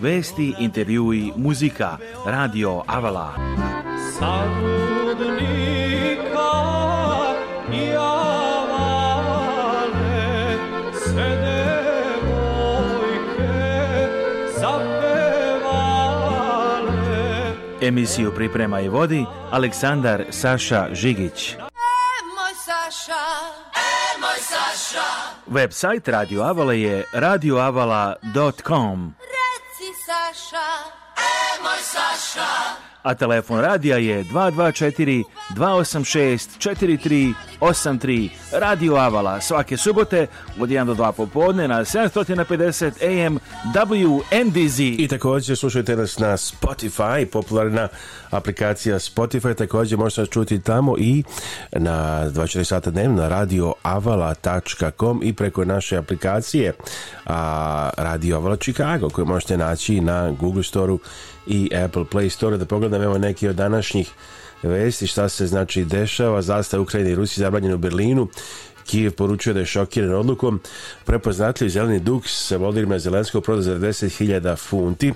Vesti, intervjui, muzika, radio Avala. Sarudnika i Avale, sve devojke zapevale. Emisiju priprema i vodi Aleksandar Saša Žigić. E, sajt e, Radio Avala je radioavala.com. Sasha. É nós, Sasha. a telefon radija je 224 286 4383 Radio Avala svake subote od 1 do 2 popodne na 750 AM WNDZ. I također slušajte nas na Spotify, popularna aplikacija Spotify, također možete nas čuti tamo i na 24 sata dnevno na radioavala.com i preko naše aplikacije a, Radio Avala Chicago koju možete naći na Google Storeu i Apple Play Store. Da pogledam evo neki od današnjih vesti šta se znači dešava. Zastava Ukrajine i Rusije zabranjena u Berlinu. Kijev poručuje da je šokiran odlukom. Prepoznatljiv zeleni dug sa Volodimira Zelenskog proda za 90.000 funti.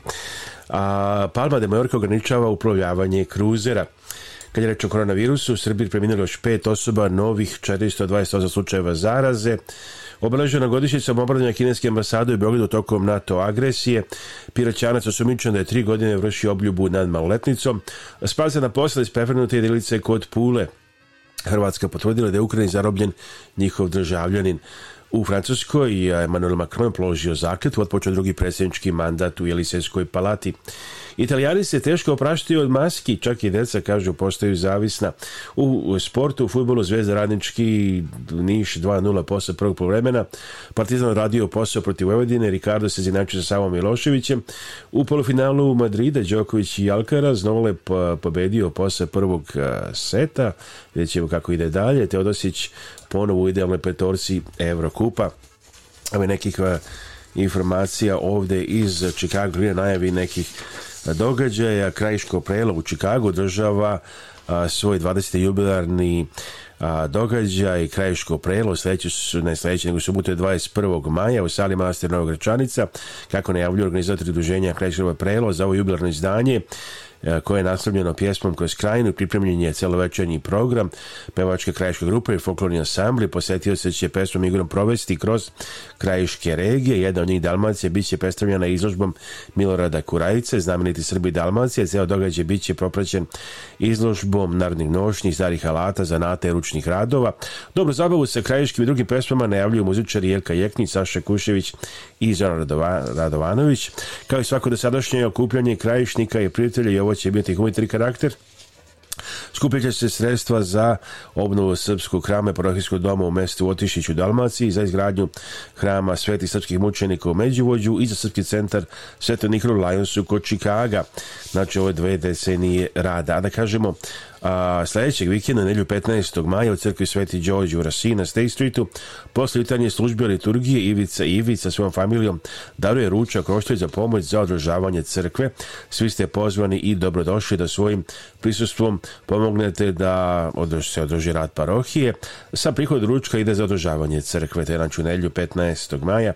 A Palma de Mallorca ograničava uplovljavanje kruzera. Kad je reč o koronavirusu, u Srbiji preminulo još pet osoba, novih 428 slučajeva zaraze. Obeležena godišnjicom obradanja kineske ambasade u Beogradu tokom NATO agresije. Piraćanac osumničen da je tri godine vrši obljubu nad maloletnicom. Spazana posla iz preferenute jedilice kod Pule. Hrvatska potvrdila da je Ukrajin zarobljen njihov državljanin. U Francuskoj je Emmanuel Macron položio zakletvu, otpočeo drugi predsjednički mandat u Jelisejskoj palati. Italijani se teško opraštaju od maski, čak i deca, kažu, postaju zavisna. U sportu, u futbolu Zvezda Radnički, Niš 2-0 posle prvog povremena, Partizan radio posao protiv Vojvodine, Ricardo se zinači sa Savom Miloševićem. U polufinalu u Madrida Đoković i Alcaraz Nole pobedio posle prvog seta, vidjet ćemo kako ide dalje, Teodosić ponovo u idealnoj petorci Evrokupa. Ame nekih informacija ovde iz Chicago najavi nekih događaja Krajiško prelo u Čikagu država a, svoj 20. jubilarni a, događaj Krajiško prelo sledeće, ne sledeće, nego subote 21. maja u sali Master Novog Gračanica kako najavljuju organizatori udruženja Krajiško prelo za ovo jubilarno izdanje E, koje je nastavljeno pjesmom kroz krajinu, pripremljen je celovečanji program pevačka krajiška grupa i folklorni ansambli, posetio se će pesmom igrom provesti kroz krajiške regije, jedna od njih Dalmacije bit će predstavljena izložbom Milorada Kurajice, znameniti Srbi Dalmacije, ceo događaj bit će propraćen izložbom narodnih nošnji, starih alata, zanata i ručnih radova. Dobro, zabavu sa krajiškim i drugim pesmama najavljuju muzičari Jelka Jeknić, Saša Kušević i Zoran Radova, Radovanović. Kao i svako dosadašnje okupljanje krajišnika i prijatelja i ovo će biti humanitarni karakter. Skupiće se sredstva za obnovu srpskog hrama parohijskog doma u mestu Otišić u Dalmaciji, za izgradnju hrama Sveti srpskih mučenika u Međuvođu i za srpski centar Sveto Nihru Lionsu kod Čikaga. Znači, ovo je dve decenije rada. A da kažemo, a, sljedećeg vikenda, nedlju 15. maja u crkvi Sveti Đorđe u Rasina, na State Streetu, posle jutarnje službe liturgije Ivica Ivica sa svojom familijom daruje ručak roštilj za pomoć za održavanje crkve. Svi ste pozvani i dobrodošli da svojim prisustvom pomognete da održ, se održi rad parohije. Sa prihod ručka ide za održavanje crkve, te na čunelju 15. maja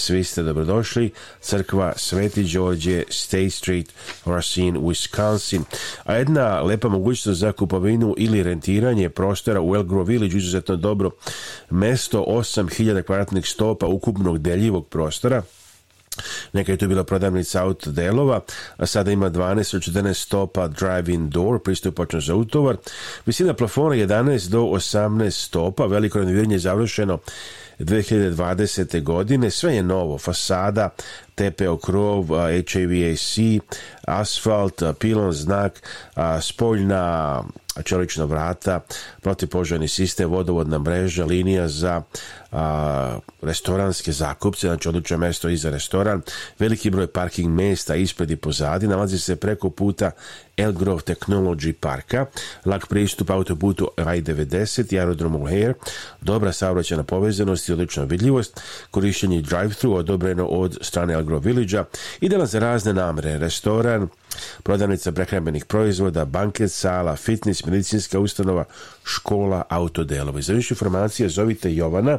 Svi ste dobrodošli. Crkva Sveti Đorđe, State Street, Racine, Wisconsin. A jedna lepa mogućnost za kupovinu ili rentiranje prostora u Elgrove Village izuzetno dobro mesto 8000 kvadratnih stopa ukupnog deljivog prostora Neka je tu bila prodavnica auto delova, a sada ima 12 od 14 stopa drive-in door, pristupačno za utovar. Visina plafona 11 do 18 stopa, veliko renoviranje je završeno 2020. godine. Sve je novo, fasada, tepeo krov, HAVAC, asfalt, pilon znak, spoljna čelična vrata, protipožarni sistem, vodovodna mreža, linija za a, restoranske zakupce, znači odlično mesto i za restoran, veliki broj parking mesta ispred i pozadi, nalazi se preko puta Elgrove Technology Parka, lak pristup autoputu I-90 i aerodromu Air, dobra saobraćena povezanost i odlična vidljivost, korišćenje drive-thru odobreno od strane Elgrove Village-a, idealan za razne namre, restoran, prodavnica prehrambenih proizvoda, banket sala, fitness, medicinska ustanova, škola, autodelovi. Za više informacije zovite Jovana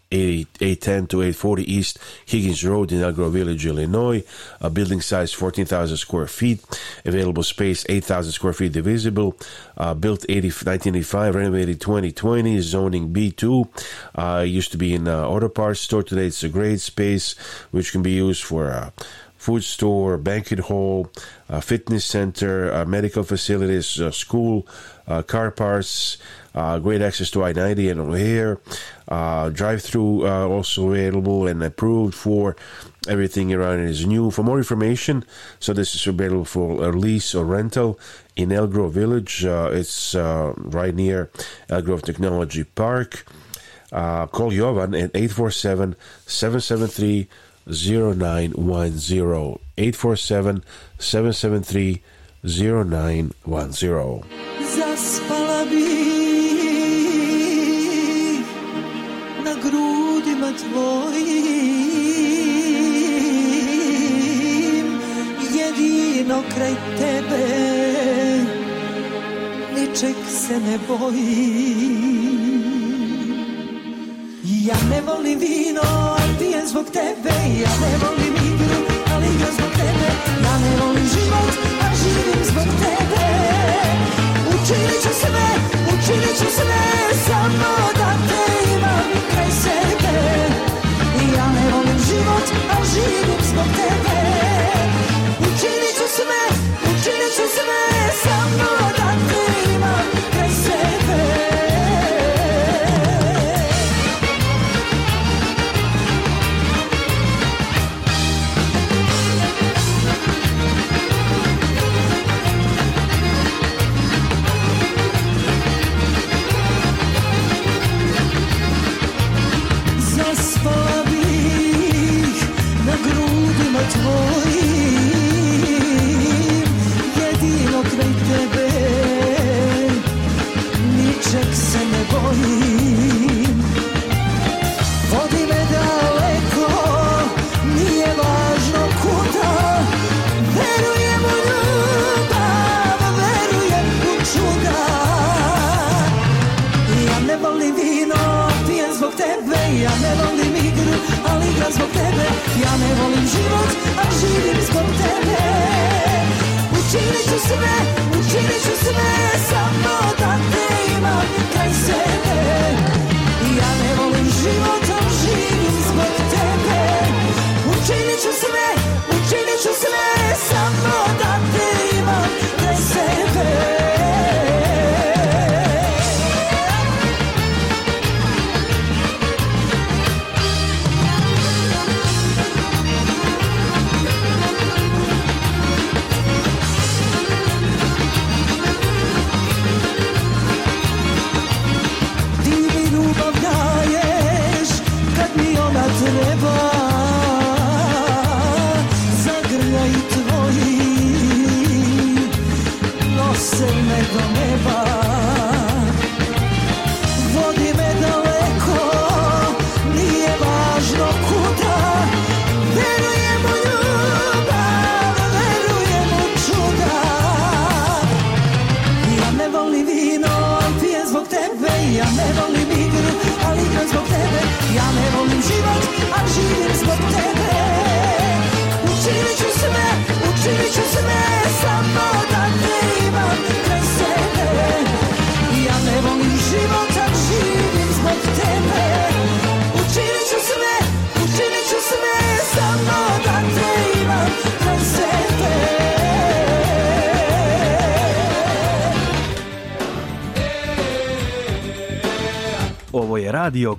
8, 810 to 840 East Higgins Road in Agro Village, Illinois. A building size 14,000 square feet. Available space 8,000 square feet divisible. Uh, built 80, 1985, renovated 2020, zoning B2. Uh, used to be in uh, auto parts store. Today it's a great space which can be used for uh, food store, banquet hall, uh, fitness center, uh, medical facilities, uh, school, car parts, great access to I 90 and O'Hare, drive through also available and approved for everything around it is new. For more information, so this is available for lease or rental in Elgrove Village. Uh, it's uh, right near Elgrove Technology Park. Uh, call Jovan at 847 773 0910 847 773 0910. Zaspala bi na grudima tvojim jedino kraj tebe ničeg se ne bojim Ja ne volim vino, ali pijem zbog tebe Ja ne volim igru, ali igram zbog tebe Ja ne volim život, a živim zbog tebe Učinit ću sve, učinit ću sve Samo da te imam kraj sebe Ja ne volim život, a živim zbog tebe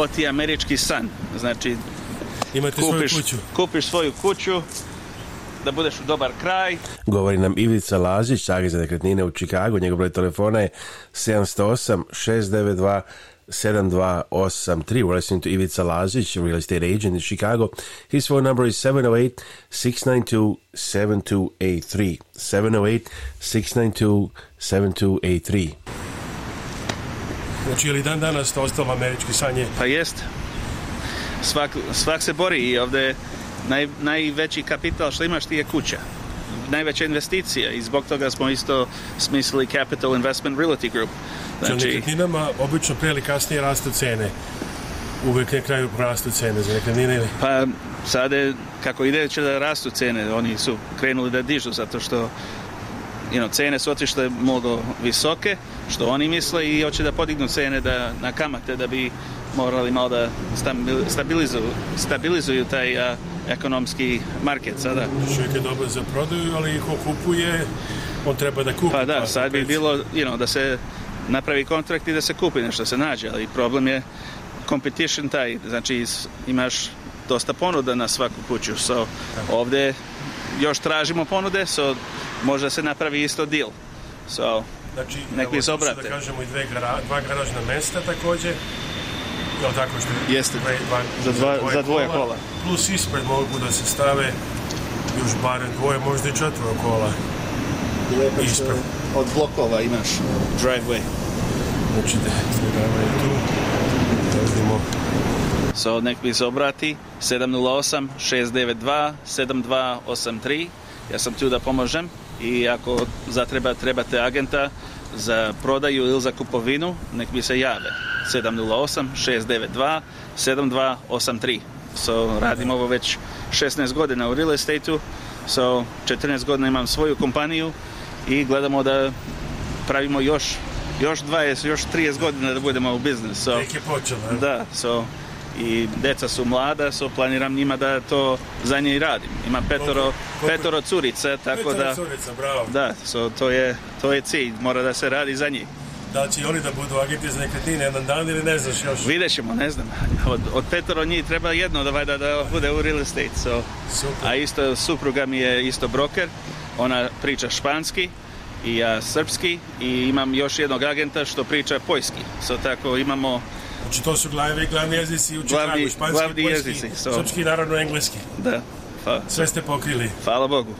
ovo ti je američki san. Znači, Imate kupiš, svoju kuću. kupiš svoju kuću, da budeš u dobar kraj. Govori nam Ivica Lazić, agent za nekretnine u Čikagu. Njegov broj telefona je 708 692 7283. We're listening to Ivica Lazić, real estate agent in Chicago. His phone number is 708 692 7283. 708 692 7283. Znači, je li dan danas to ostalo američki sanje? Pa jest. Svak, svak se bori i ovdje naj, najveći kapital što imaš ti je kuća. Najveća investicija i zbog toga smo isto smislili Capital Investment Realty Group. Znači, znači- nekretninama obično prije ili kasnije rastu cene. Uvek na kraju rastu cene za nekretnine ili? Pa sada kako ide će da rastu cene. Oni su krenuli da dižu zato što you know, cene su otišle mnogo visoke, što oni misle i hoće da podignu cene da, na kamate da bi morali malo da stabilizuju, stabilizuju taj a, ekonomski market sada. Čovjek je dobro za prodaju, ali ko kupuje, on treba da kupi. Pa da, pa, sad bi bilo you know, da se napravi kontrakt i da se kupi nešto se nađe, ali problem je competition taj, znači imaš dosta ponuda na svaku kuću, so ovde još tražimo ponude, so može se napravi isto deal. So, znači, nek mi se da obrate. Da kažemo i dve gara, dva garažna mesta takođe, Jel tako što Jeste, dve, dva, za, dva, dvoje za dvoje kola, kola. Plus ispred mogu da se stave još bare dvoje, možda i četvoro kola. I lepo što od blokova imaš driveway. Znači da, driveway tu. So, nek mi se obrati 708 692 7283. Ja sam tu da pomožem i ako zatreba trebate agenta za prodaju ili za kupovinu, nek mi se jave 708 692 7283. So, radim ovo već 16 godina u real estate-u, so 14 godina imam svoju kompaniju i gledamo da pravimo još još 20, još 30 godina da budemo u biznis. So, Tek je počelo. Da, so i deca su mlada, so planiram njima da to za nje i radim. Ima petoro, koliko, koliko, petoro curice, tako petoro da... Curica, bravo. Da, so, to, je, to je cilj, mora da se radi za njih. Da li će oni da budu agenti za nekretnine jedan dan ili ne znaš još? Vidjet ćemo, ne znam. Od, od petoro njih treba jedno da vajda da bude u real estate. So. Super. A isto, supruga mi je isto broker, ona priča španski i ja srpski i imam još jednog agenta što priča pojski. So tako imamo Znači to su glavni, glavni jezici u Čikagu, glavni, španski, glavni poljski, jezici, so. srpski i naravno engleski. Da, hvala. Sve ste pokrili. Hvala Bogu.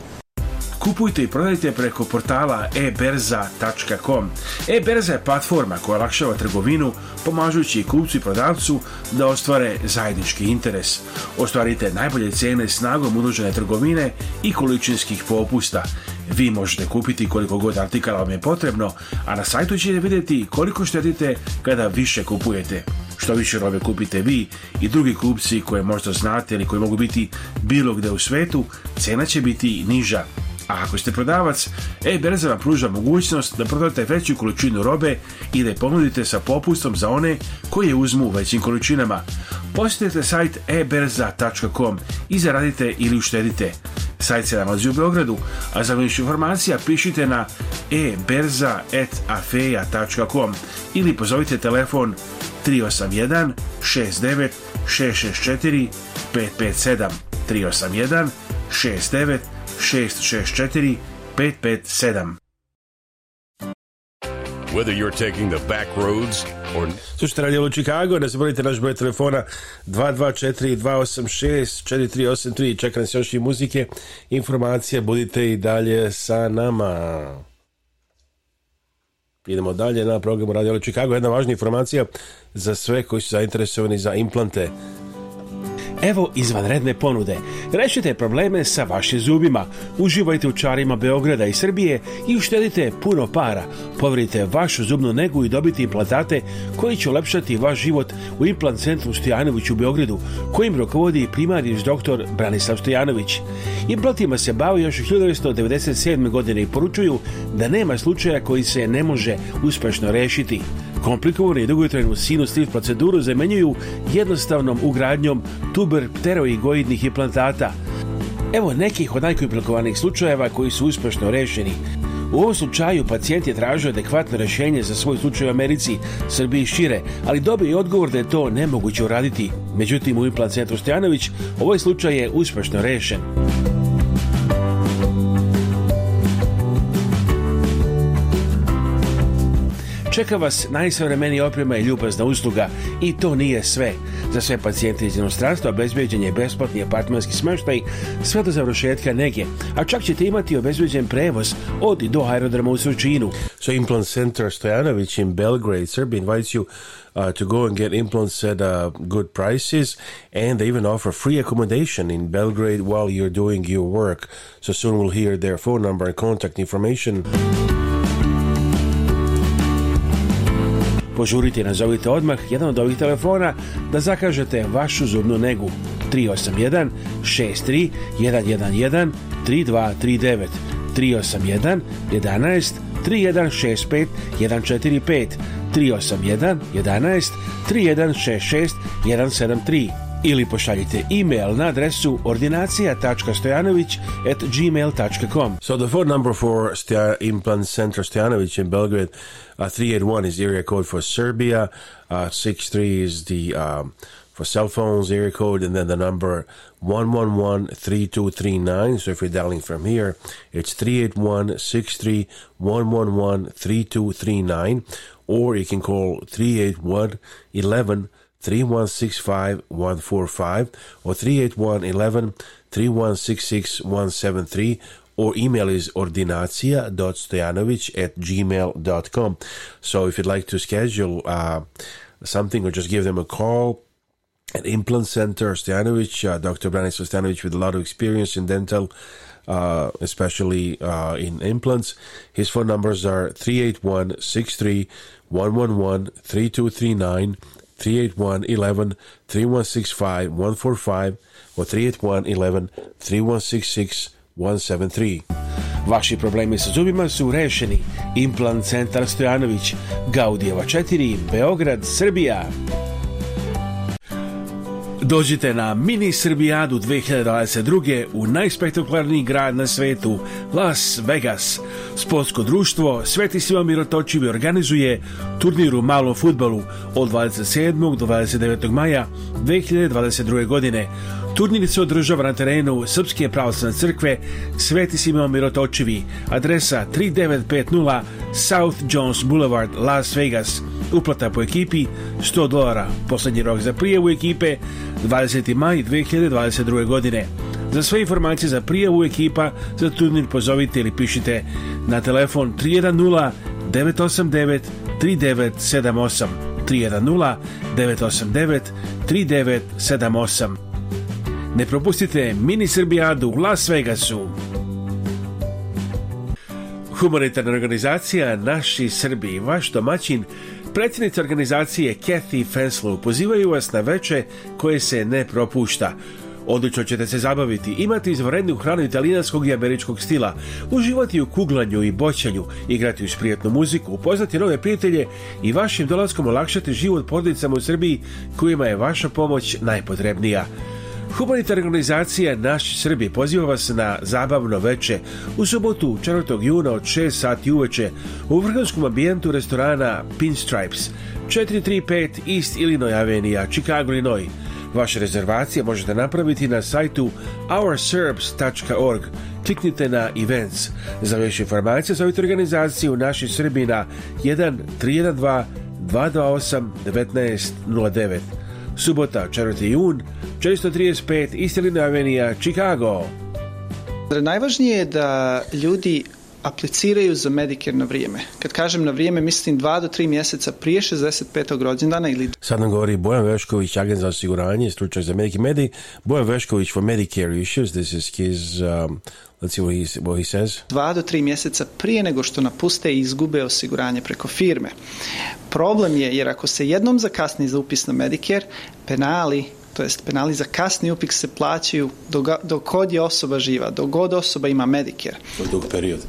Kupujte i prodajte preko portala eberza.com. Eberza je platforma koja olakšava trgovinu, pomažući i kupcu i prodavcu da ostvare zajednički interes. Ostvarite najbolje cene snagom udružene trgovine i količinskih popusta – Vi možete kupiti koliko god artikala vam je potrebno, a na sajtu ćete vidjeti koliko štedite kada više kupujete. Što više robe kupite vi i drugi kupci koje možda znate ili koji mogu biti bilo gde u svetu, cena će biti niža. A ako ste prodavac, e-berza vam pruža mogućnost da prodate veću količinu robe i da je ponudite sa popustom za one koji je uzmu u većim količinama. Posjetite sajt eberza.com i zaradite ili uštedite. Sajt se nalazi u Beogradu, a za više informacija pišite na eberza.afeja.com ili pozovite telefon 381 69 664 557 381 69 664 557. Whether you're taking the back roads or... Slušajte Radio Chicago, ne da zaboravite naš broj telefona 224-286-4383. Čeka nas još i muzike, informacije, budite i dalje sa nama. Idemo dalje na programu Radio Chicago. Jedna važna informacija za sve koji su zainteresovani za implante Evo izvanredne ponude. Rešite probleme sa vašim zubima. Uživajte u čarima Beograda i Srbije i uštedite puno para. Poverite vašu zubnu negu i dobiti implantate koji će olepšati vaš život u implant centru Stojanović u Beogradu, kojim rukovodi primarni doktor Branislav Stojanović. Implantima se bavi još 1997. godine i poručuju da nema slučaja koji se ne može uspešno rešiti komplikovane i dugotrenu sinus lift proceduru zamenjuju jednostavnom ugradnjom tuber pteroigoidnih implantata. Evo nekih od najkomplikovanijih slučajeva koji su uspešno rešeni. U ovom slučaju pacijent je tražio adekvatno rešenje za svoj slučaj u Americi, Srbiji i šire, ali dobio je odgovor da je to nemoguće uraditi. Međutim, u implant centru Stojanović ovaj slučaj je uspešno rešen. Čeka vas najsavremenija oprema i ljubazna usluga i to nije sve. Za sve pacijente iz inostranstva obezbeđen je besplatni apartmanski smeštaj sve do završetka nege, a čak ćete imati obezbeđen prevoz od i do aerodroma u Surčinu. So Implant Center Stojanović in Belgrade, Serbia invites you Uh, to go and get implants at uh, good prices, and they even offer free accommodation in Belgrade while you're doing your work. So soon we'll hear their phone number and contact information. požurite i nazovite odmah jedan od ovih telefona da zakažete vašu zubnu negu 381 63 111 3239 381 11 3165 145 381 11 3166 173 ili pošaljite email na adresu ordinacija.stojanović@gmail.com. So the phone number for Stja Implant Center Stojanović in Belgrade uh, 381 is area code for Serbia, uh, 63 is the um, for cell phones area code and then the number 111-3239 so if you're dialing from here it's 381-63-111-3239 or you can call 381 11 3165145 or 38111 3166173 or email is ordinacia.stojanovic at gmail.com. So if you'd like to schedule uh, something or just give them a call, at Implant Center, Stojanovic, uh, Dr. Branislav Stojanovic with a lot of experience in dental, uh, especially uh, in implants. His phone numbers are 381 63 111 3239 381 11 3165 145 o 381 11 3166 173. Vaši problemi sa zubima su rešeni. Implant centar Stojanović, Gaudijeva 4, Beograd, Srbija. Dođite na Mini Srbijadu 2022. u najspektakularniji grad na svetu, Las Vegas. Sportsko društvo Sveti Siva Mirotočivi organizuje turnir u malom futbalu od 27. do 29. maja 2022. godine. Turnir se održava na terenu Srpske pravoslavne crkve Sveti Simeon Mirotočivi, adresa 3950 South Jones Boulevard, Las Vegas. Uplata po ekipi 100 dolara. Poslednji rok za prijavu ekipe 20. maj 2022. godine. Za sve informacije za prijavu ekipa za turnir pozovite ili pišite na telefon 310 989 3978 310 989 3978 Ne propustite mini Srbijadu u Las Vegasu. Humanitarna organizacija Naši Srbi, vaš domaćin, predsjednica organizacije Kathy Fenslow pozivaju vas na veče koje se ne propušta. Odlično ćete se zabaviti, imati izvanrednu hranu italijanskog i američkog stila, uživati u kuglanju i boćanju, igrati uz prijatnu muziku, upoznati nove prijatelje i vašim dolaskom olakšati život porodicama u Srbiji kojima je vaša pomoć najpotrebnija. Humanitarna organizacija Naš Srbi poziva vas na zabavno veče u subotu 4. juna od 6 sati uveče u vrhunskom ambijentu restorana Pinstripes 435 East Illinois Avenija, Chicago, Illinois. Vaše rezervacije možete napraviti na sajtu ourserbs.org. Kliknite na events. Za više informacije zovite organizaciju Naši Srbi na 1312 228 1909. Subota, 4. jun, 435 Istelina Avenija, Chicago. Najvažnije je da ljudi apliciraju za Medicare na vrijeme. Kad kažem na vrijeme, mislim 2 do 3 mjeseca prije 65. rođendana ili... Sad nam govori Bojan Vešković, agent za osiguranje, stručnjak za Medicare. Medi, Bojan Vešković for Medicare Issues, this is his um, Let's see what he, what he says. Dva do tri mjeseca prije nego što napuste i izgube osiguranje preko firme. Problem je jer ako se jednom zakasni za upis na Medicare, penali to jest penali za kasni upik se plaćaju dok, dok god je osoba živa, dok god osoba ima Medicare. To je dug period.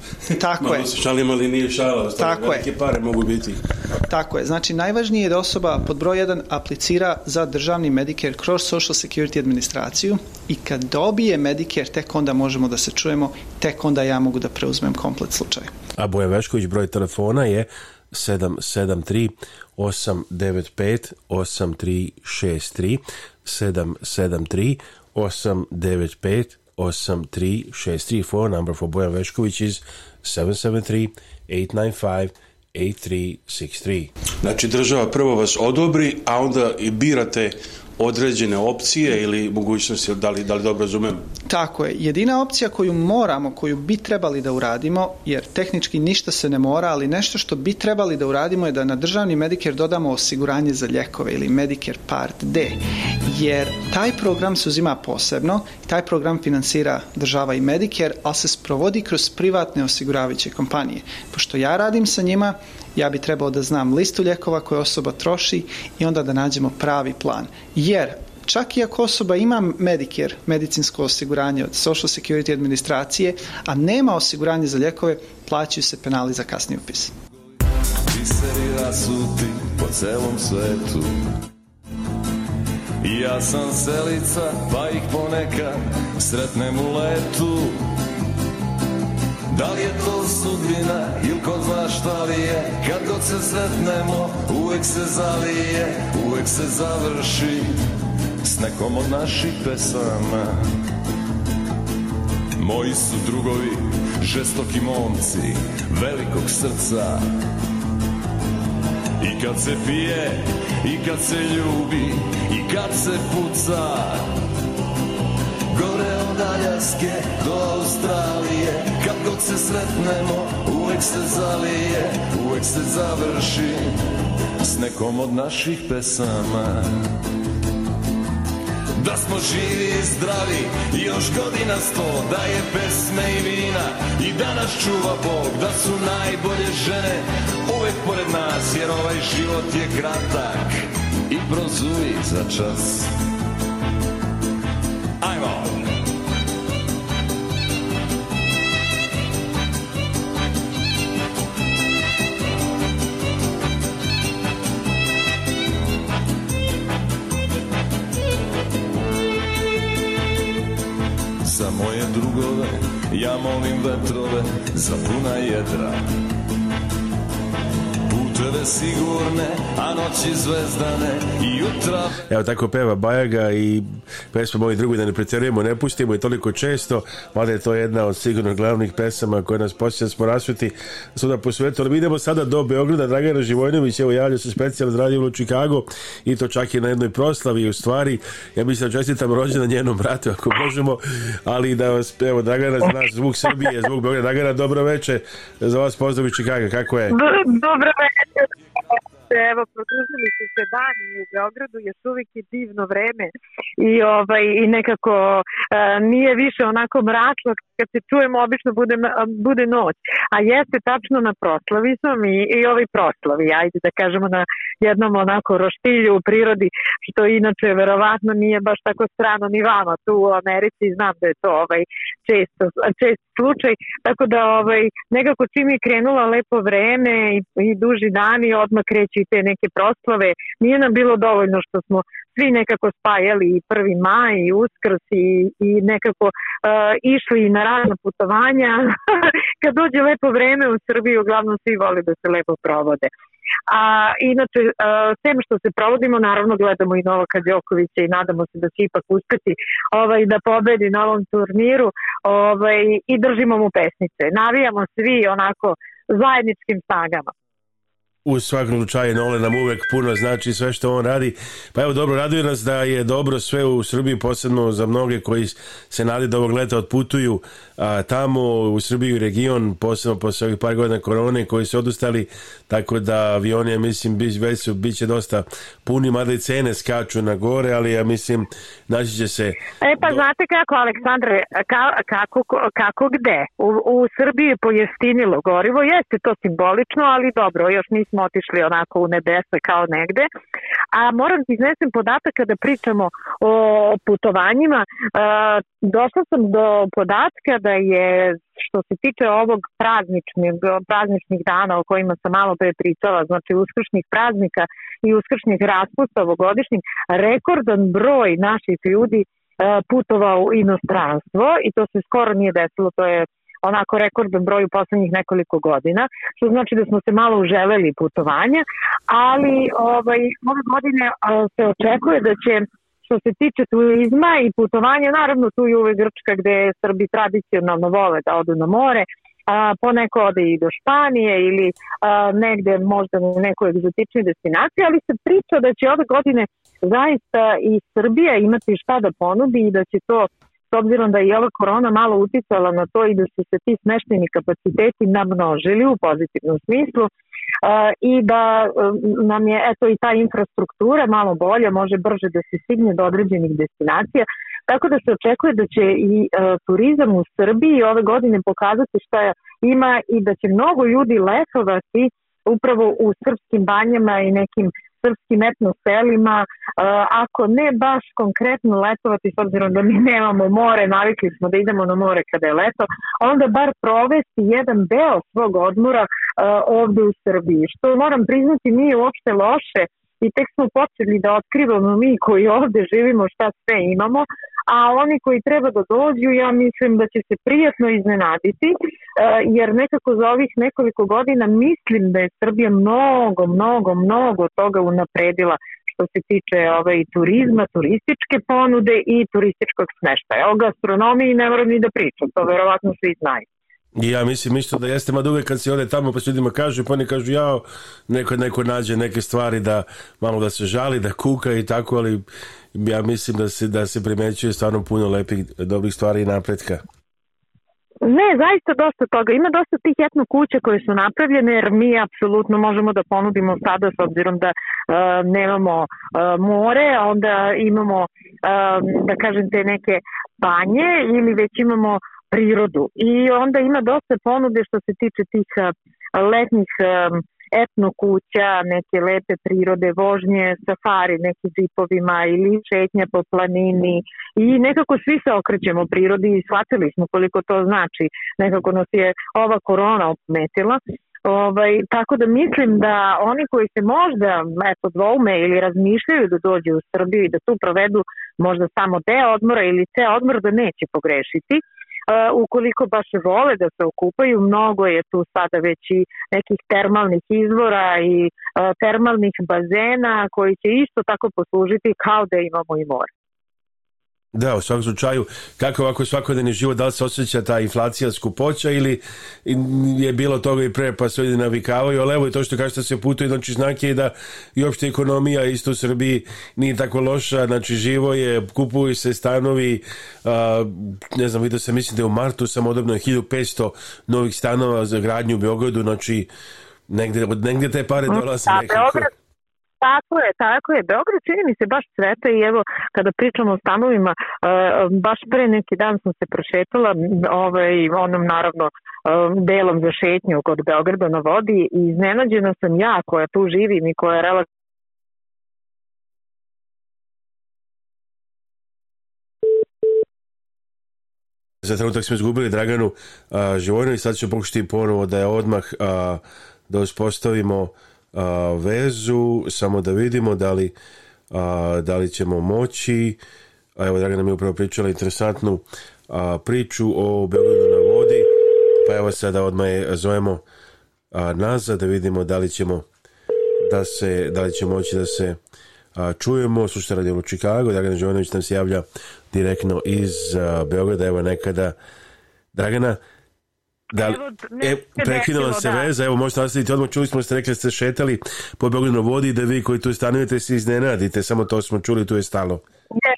Tako Malo je. se šalim, ali nije šala. Tako je. pare mogu biti. Tako je. Znači, najvažnije je da osoba pod broj 1 aplicira za državni Medicare kroz Social Security administraciju i kad dobije Medicare, tek onda možemo da se čujemo, tek onda ja mogu da preuzmem komplet slučaj. A Bojan Vešković, broj telefona je 773 895 8363 773 895 8363 phone number for Bojan Vešković is 773 895 8363. Znači država prvo vas odobri, a onda birate određene opcije ili mogućnosti, da li, da li dobro razumem? Tako je. Jedina opcija koju moramo, koju bi trebali da uradimo, jer tehnički ništa se ne mora, ali nešto što bi trebali da uradimo je da na državni Medicare dodamo osiguranje za ljekove ili Medicare Part D, jer taj program se uzima posebno, taj program finansira država i Medicare, ali se sprovodi kroz privatne osiguravajuće kompanije. Pošto ja radim sa njima, ja bi trebao da znam listu lijekova koje osoba troši i onda da nađemo pravi plan. Jer Čak i ako osoba ima Medicare, medicinsko osiguranje od Social Security administracije, a nema osiguranje za ljekove, plaćaju se penali za kasni upis. Biseri rasuti po celom svetu Ja sam selica, pa ih ponekad sretnem u letu Da li je to sudbina ili ko zna šta li je Kad god se sretnemo uvek se zalije Uvek se završi s nekom od naših pesama Moji su drugovi žestoki momci Velikog srca I kad se pije, i kad se ljubi, i kad se puca Gore od Aljaske do Australije Kad god se sretnemo uvek se zalije Uvek se završi s nekom od naših pesama Da smo živi i zdravi još godina sto Da je pesme i vina i da nas čuva Bog Da su najbolje žene uvek pored nas Jer ovaj život je kratak i prozuri za čas Muzika Ja molim vetrove za puna jedra puteve sigurne, a noći zvezdane i jutra... Evo tako peva Bajaga i pesmom ovoj drugi da ne pretjerujemo, ne pustimo i toliko često, mada je to jedna od sigurno glavnih pesama koje nas posjeća da smo rasveti svuda po svetu. Ali mi idemo sada do Beograda, Dragana Živojnović, evo javlja se specijalno radio u Čikago i to čak i na jednoj proslavi u stvari, ja mislim da čestitam rođena njenom bratu ako možemo, ali da vas, evo Dragana zna zvuk Srbije, zvuk Beograda. Dragana, dobro veče, za vas pozdrav iz Čikaga, kako je? Dobro veče, se, evo, produžili su se dani u Beogradu, još uvijek je divno vreme i, ovaj, i nekako e, nije više onako mračno, kad se čujemo obično bude, bude noć, a jeste tačno na proslavi sam i, i ovi proslavi, ajde da kažemo na jednom onako roštilju u prirodi, što inače verovatno nije baš tako strano ni vama tu u Americi, znam da je to ovaj, često, čest slučaj, tako da ovaj, nekako čim je krenulo lepo vreme i, i duži dani, odmah kreću i te neke proslave, nije nam bilo dovoljno što smo svi nekako spajali i 1. maj i uskrs i, i nekako uh, išli na razne putovanja. Kad dođe lepo vreme u Srbiji, uglavnom svi vole da se lepo provode. A inače, e, sem što se provodimo, naravno gledamo i Novaka Đokovića i nadamo se da će ipak uspeti ovaj, da pobedi na ovom turniru ovaj, i držimo mu pesnice. Navijamo svi onako zajedničkim snagama u svakom slučaju Nole nam uvek puno znači sve što on radi. Pa evo dobro, raduje nas da je dobro sve u Srbiji, posebno za mnoge koji se nadi da ovog leta otputuju a, tamo u Srbiju region, posebno posle ovih par godina korone koji su odustali, tako da avioni, ja mislim, bi, već su, bit će dosta puni, mada i cene skaču na gore, ali ja mislim, naći će se... E pa do... znate kako, Aleksandre, ka, kako, kako gde? U, u Srbiji pojeftinilo gorivo, jeste to simbolično, ali dobro, još nisu smo otišli onako u nebesa kao negde. A moram ti da iznesem podatak kada pričamo o putovanjima. E, došla sam do podatka da je što se tiče ovog prazničnih, prazničnih dana o kojima sam malo pre pričala, znači uskršnjih praznika i uskršnjih raspusta ovogodišnjih, rekordan broj naših ljudi e, putovao u inostranstvo i to se skoro nije desilo, to je onako rekordan broj u poslednjih nekoliko godina, što znači da smo se malo uželeli putovanja, ali ovaj, ove godine se očekuje da će što se tiče turizma i putovanja, naravno tu je uvek Grčka gde Srbi tradicionalno vole da odu na more, a, poneko ode i do Španije ili a, negde možda na nekoj egzotičnoj destinaciji, ali se priča da će ove godine zaista i Srbija imati šta da ponudi i da će to s obzirom da je ova korona malo uticala na to i da su se ti smešteni kapaciteti namnožili u pozitivnom smislu i da e, nam je eto i ta infrastruktura malo bolja, može brže da se stigne do određenih destinacija, tako da se očekuje da će i e, turizam u Srbiji ove godine pokazati šta ima i da će mnogo ljudi letovati upravo u srpskim banjama i nekim srpskim etno selima, e, ako ne baš konkretno letovati, s obzirom da mi nemamo more, navikli smo da idemo na more kada je leto, onda bar provesti jedan deo svog odmora e, ovde u Srbiji, što moram priznati nije uopšte loše i tek smo počeli da otkrivamo mi koji ovde živimo šta sve imamo, a oni koji treba da dođu, ja mislim da će se prijatno iznenaditi, e, jer nekako za ovih nekoliko godina mislim da je Srbija mnogo, mnogo, mnogo toga unapredila što se tiče ovaj, turizma, turističke ponude i turističkog smeštaja. O gastronomiji ne moram ni da pričam, to verovatno svi znaju. Ja mislim isto da jeste, mada uvek kad se ode tamo pa se ljudima kažu, pa oni kažu ja neko, neko nađe neke stvari da malo da se žali, da kuka i tako, ali ja mislim da se, da se primećuje stvarno puno lepih, dobrih stvari i napretka. Ne, zaista dosta toga. Ima dosta tih etno kuća koje su napravljene jer mi apsolutno možemo da ponudimo sada s obzirom da e, nemamo e, more, onda imamo e, da kažem te neke banje ili već imamo prirodu. I onda ima dosta ponude što se tiče tih e, letnih e, etno kuća, neke lepe prirode, vožnje, safari neki zipovima ili šetnje po planini i nekako svi se okrećemo prirodi i shvatili smo koliko to znači. Nekako nas je ova korona opametila Ovaj, tako da mislim da oni koji se možda eto, dvoume ili razmišljaju da dođu u Srbiju i da tu provedu možda samo deo odmora ili ceo odmor da neće pogrešiti. E, ukoliko baš vole da se okupaju, mnogo je tu sada već i nekih termalnih izvora i e, termalnih bazena koji će isto tako poslužiti kao da imamo i more. Da, u svakom slučaju, kako ovako svakodnevni život, da li se osjeća ta inflacija skupoća ili je bilo toga i pre pa se ljudi navikavaju, ali evo i to što kažete da se putuje, znači znak je da i opšte ekonomija isto u Srbiji nije tako loša, znači živo je, kupuju se stanovi, a, ne znam, vidio sam, mislim da u martu sam odobno 1500 novih stanova za gradnju u Beogradu, znači negde, negde te pare mm, dolaze da, nekako. Beograd Tako je, tako je. Beograd čini mi se baš cveta i evo kada pričamo o stanovima, e, baš pre neki dan sam se prošetala ovaj, onom naravno e, delom za šetnju kod Beograda na vodi i iznenađena sam ja koja tu živim i koja je relativno Za trenutak smo izgubili Draganu uh, Živojnu i sad ću pokušati ponovo da je odmah uh, da uspostavimo uh, a, vezu, samo da vidimo da li, a, da li ćemo moći. A evo, Dragana mi upravo pričala interesantnu a, priču o Beogradu na vodi, pa evo sada odmah zovemo a, nazad da vidimo da li ćemo da se, da li ćemo moći da se a, čujemo, slušajte radi u Čikagu, Dragana Živanović nam se javlja direktno iz a, Beograda, evo nekada Dragana, Da, evo, ne, e, prekinula se da. veza, evo možete nastaviti odmah, čuli smo da ste rekli da ste šetali po Beogradu vodi da vi koji tu stanujete se iznenadite, samo to smo čuli, tu je stalo. Ne,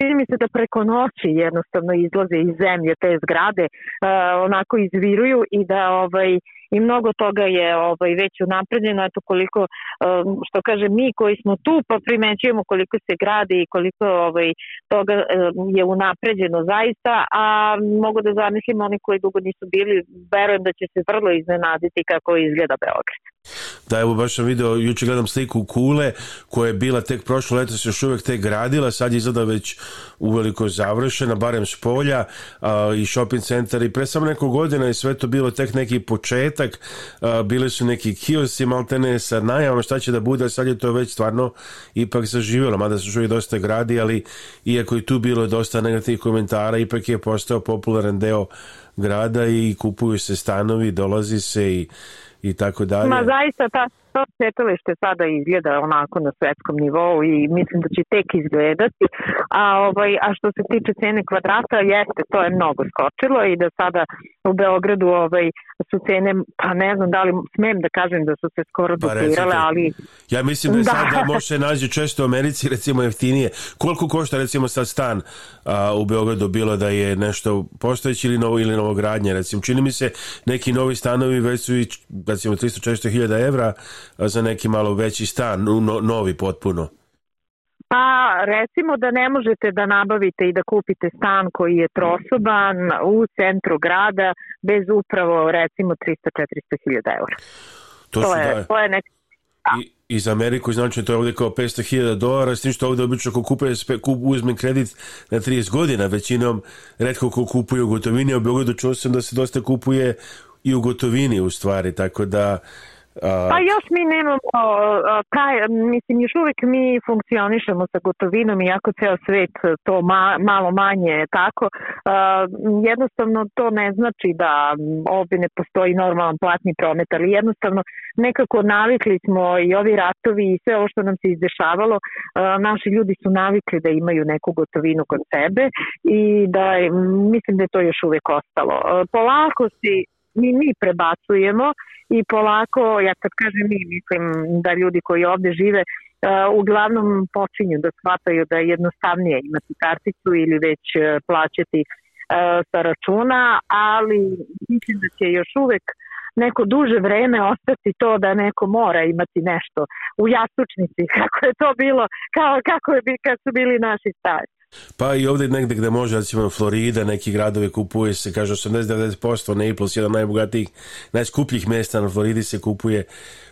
čini mi se da preko noći jednostavno izlaze iz zemlje te zgrade, uh, onako izviruju i da ovaj, uh, i mnogo toga je ovaj, već unapredljeno, eto koliko, eh, što kaže mi koji smo tu, pa primećujemo koliko se gradi i koliko ovaj, toga eh, je unapređeno zaista, a mogu da zamislim oni koji dugo nisu bili, verujem da će se vrlo iznenaditi kako izgleda Beograd. Da, evo baš sam video, juče gledam sliku Kule koja je bila tek prošlo leto se još uvek tek gradila, sad je izgleda već uveliko završena, barem s polja a, i shopping centar i pre samo neko godina je sve to bilo tek neki početak, a, bili su neki kiosi maltene sa najavama šta će da bude, sad je to već stvarno ipak zaživjelo, mada se uvijek dosta gradi, ali iako i tu bilo dosta negativnih komentara, ipak je postao popularan deo grada i kupuju se stanovi, dolazi se i i tako dalje. Ma zaista ta to svetilište sada izgleda onako na svetskom nivou i mislim da će tek izgledati. A, ovaj, a što se tiče cene kvadrata, jeste, to je mnogo skočilo i da sada u Beogradu ovaj, su cene, pa ne znam da li smem da kažem da su se skoro pa duplirale, ali Ja mislim da je da. sad da može se nađe često u Americi recimo jeftinije. Koliko košta recimo sad stan a, u Beogradu bilo da je nešto postojeći ili novo ili novogradnje recimo. Čini mi se neki novi stanovi već su i recimo 300-400 hiljada evra za neki malo veći stan, no, novi potpuno. Pa recimo da ne možete da nabavite i da kupite stan koji je trosoban u centru grada bez upravo recimo 300-400 hiljada eura. To, to, je, da je. to je neki Da. i, i za Ameriku znači to je ovde kao 500.000 dolara, s tim što ovde obično ko kupuje, kup, uzme kredit na 30 godina, većinom redko ko kupuje u gotovini, a u Beogradu čuo sam da se dosta kupuje i u gotovini u stvari, tako da Uh, pa još mi nemamo, taj, mislim, još uvek mi funkcionišemo sa gotovinom, iako ceo svet to ma, malo manje je tako. Uh, jednostavno to ne znači da ovde ne postoji normalan platni promet, ali jednostavno nekako navikli smo i ovi ratovi i sve ovo što nam se izdešavalo, uh, naši ljudi su navikli da imaju neku gotovinu kod sebe i da mislim da je to još uvek ostalo. Uh, polako si mi mi prebacujemo i polako, ja kad kažem mi, mislim da ljudi koji ovde žive uh, uglavnom počinju da shvataju da je jednostavnije imati karticu ili već uh, plaćati uh, sa računa, ali mislim da će još uvek neko duže vreme ostati to da neko mora imati nešto u jastučnici, kako je to bilo, kao kako je bi kad su bili naši stari. Pa i ovde negde gde može, recimo Florida, neki gradovi kupuje se, kaže 80-90% Naples, jedan najbogatijih, najskupljih mesta na Floridi se kupuje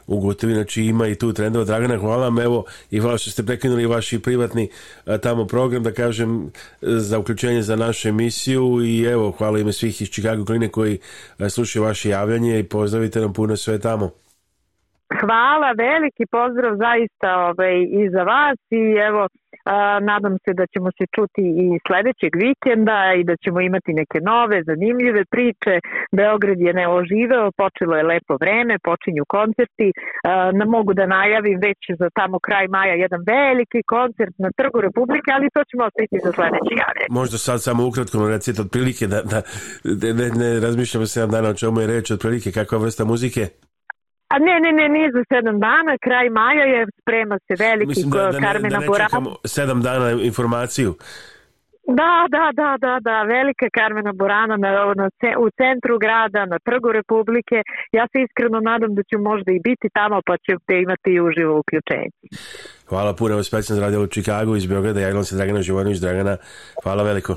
u gotovi, znači ima i tu trendova. Dragana, hvala vam, evo, i hvala što ste prekinuli vaš privatni a, tamo program, da kažem, za uključenje za našu emisiju i evo, hvala ime svih iz Chicago Kline koji slušaju vaše javljanje i pozdravite nam puno sve tamo. Hvala, veliki pozdrav zaista ovaj, i za vas i evo, Nadam se da ćemo se čuti i sledećeg vikenda i da ćemo imati neke nove, zanimljive priče. Beograd je neoživeo, počelo je lepo vreme, počinju koncerti. Na Mogu da najavim već za tamo kraj maja jedan veliki koncert na Trgu Republike, ali to ćemo ostaviti za sledeći javljanje. Možda sad samo ukratko na recite otprilike da, da ne, ne razmišljamo 7 dana o čemu je reč, otprilike kakva vrsta muzike? A ne, ne, ne, nije za sedam dana, kraj maja je, sprema se veliki Mislim da, da, Karmena da ne, da ne čekamo sedam dana informaciju. Da, da, da, da, da, velika Karmena Borana na, na, u centru grada, na trgu Republike. Ja se iskreno nadam da ću možda i biti tamo, pa te imati i uživo uključenje. Hvala puno, specijalno radio u Čikagu iz Beograda, Jaglan se Dragana Živojnović, Dragana, hvala veliko.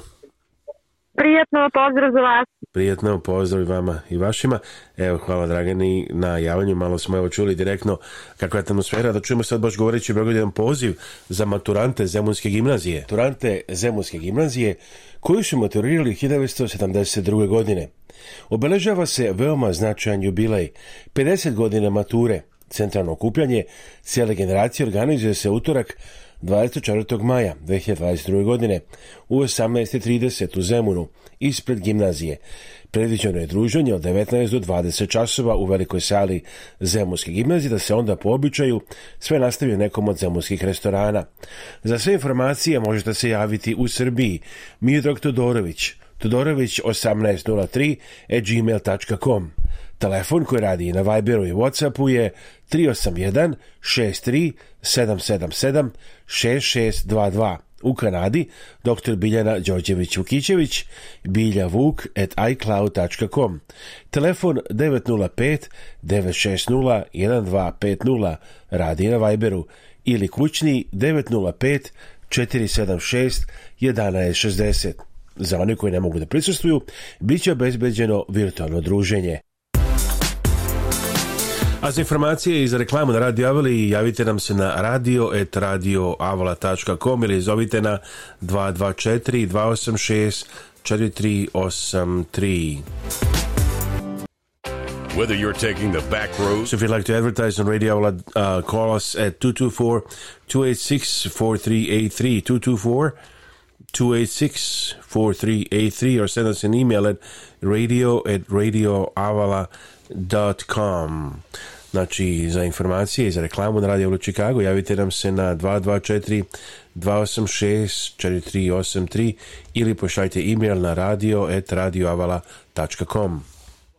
Prijatno pozdrav za vas. Prijatno pozdrav i vama i vašima. Evo, hvala Dragani na javanju. Malo smo evo čuli direktno kakva je atmosfera. Da čujemo sad baš govoreći jedan poziv za maturante Zemunske gimnazije. Maturante Zemunske gimnazije koju su maturirali 1972. godine. Obeležava se veoma značajan jubilej, 50 godina mature. Centralno okupljanje cijele generacije organizuje se utorak 24. maja 2022. godine u 18.30 u Zemunu ispred gimnazije. Predviđeno je druženje od 19 do 20 časova u velikoj sali Zemunske gimnazije da se onda po običaju sve nastavi u nekom od zemunskih restorana. Za sve informacije možete se javiti u Srbiji Midrag Todorović, todorović1803 at gmail.com Telefon koji radi na Viberu i Whatsappu je 381 63 777 6622 u Kanadi dr. Biljana Đorđević-Vukićević biljavuk at icloud.com Telefon 905 960 1250 radi na Viberu ili kućni 905 476 1160. Za one koji ne mogu da prisustuju, bit će obezbeđeno virtualno druženje. A za informacije i za reklamu na Radio Avali javite nam se na radio.radioavala.com ili zovite na 224 286 4383. Whether you're taking the back road. So if you'd like to advertise on Radio uh, call us at 224 286 4383. 224 286 4383 or send us an email at radio at radioavala.com www.radioavlog.com Znači, za informacije i za reklamu na Radio Avlog Chicago javite nam se na 224 286 4383 ili pošaljite e-mail na radio.radioavala.com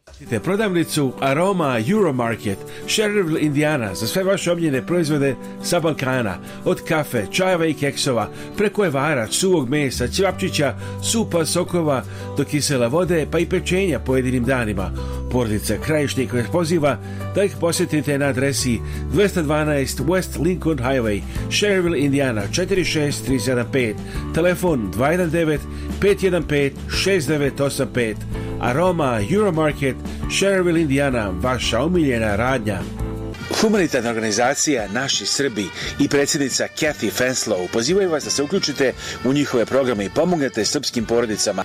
Pratite prodavnicu Aroma Euromarket, Sherrillville, Indiana, za sve vaše omljene proizvode sa Balkana, od kafe, čajeva i keksova, preko evara, suvog mesa, ćevapčića, supa, sokova, do kisela vode, pa i pečenja pojedinim danima. Porodica Krajišnik vas poziva da ih posjetite na adresi 212 West Lincoln Highway, Sherville, Indiana 46375, telefon 219 515 6985, Aroma Euromarket, Sherville, Indiana, vaša omiljena radnja. Humanitarna organizacija Naši Srbi i predsjednica Kathy Fenslow pozivaju vas da se uključite u njihove programe i pomognete srpskim porodicama.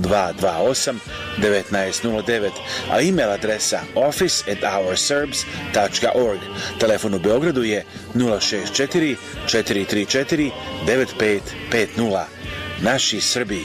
228 1909, a e-mail adresa office Telefon u Beogradu je 064 434 9550. Naši Srbi.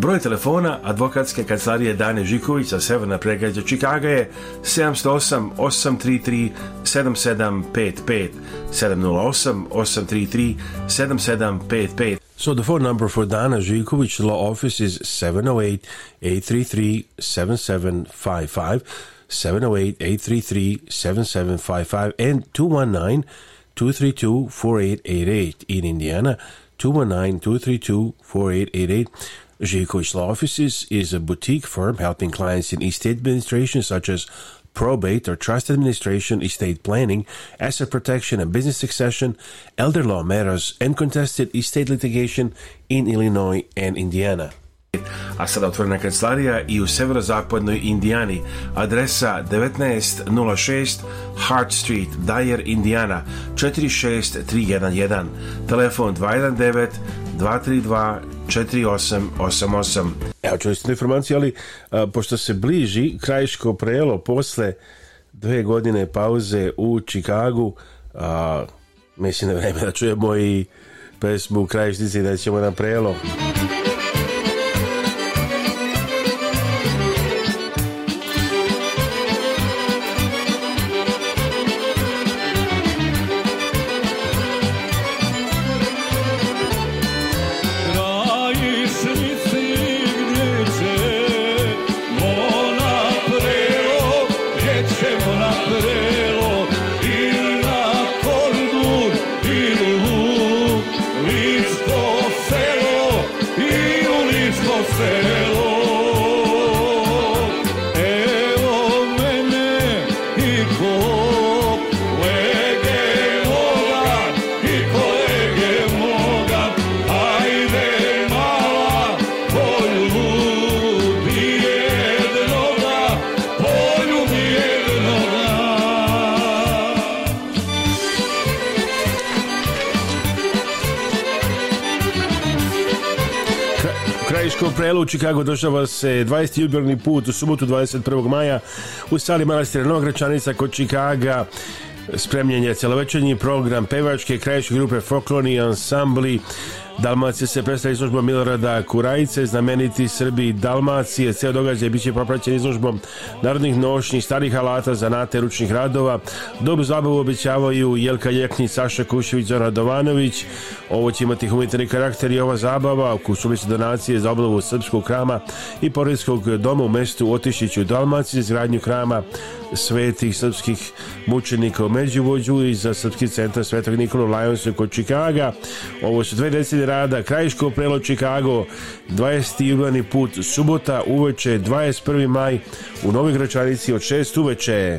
Broj telefona advokatske kancelarije Dane Žiković sa Severna pregađa Čikaga je 708 833 7755 708 833 7755 So the phone number for Dana Žiković Law Office is 708 833 7755 708 833 7755 and 219 232 4888 in Indiana 219 232 4888 Zhikoish Law Offices is a boutique firm helping clients in estate administration such as probate or trust administration, estate planning, asset protection and business succession, elder law matters, and contested estate litigation in Illinois and Indiana. a sada otvorena kancelarija i u severozapadnoj Indijani. Adresa 1906 Hart Street, Dyer, Indiana 46311. Telefon 219 232 4888. Evo čuli ste informaciju, ali a, pošto se bliži krajiško prelo posle dve godine pauze u Čikagu, a, mislim da vreme da čujemo i pesmu Krajišnici da ćemo na prelo. Muzika Crystal Prelu u Čikagu došava se 20. jubilni put u subotu 21. maja u sali Manastira Novogračanica kod Čikaga spremljen je celovečernji program pevačke krajiške grupe Folklorni ansambli Dalmacija se predstavlja izložbom Milorada Kurajice, znameniti Srbi Dalmacije. Ceo događaj biće popraćen izložbom narodnih nošnjih, starih alata, zanate, ručnih radova. Dobru zabavu obećavaju Jelka Ljekni, Saša Kušević, Zora Dovanović. Ovo će imati humanitarni karakter i ova zabava, kusuli su donacije za obnovu srpskog krama i poredskog doma u mestu Otišiću u Dalmaciji, zgradnju krama svetih srpskih mučenika u Međuvođu i za Srpski centar Svetog Nikola Lajonsa kod Čikaga. Ovo su dve decenije Cilj rada Krajiško prelo Čikago, 20. jugovni put, subota uveče, 21. maj u Novoj Gračanici od 6 uveče.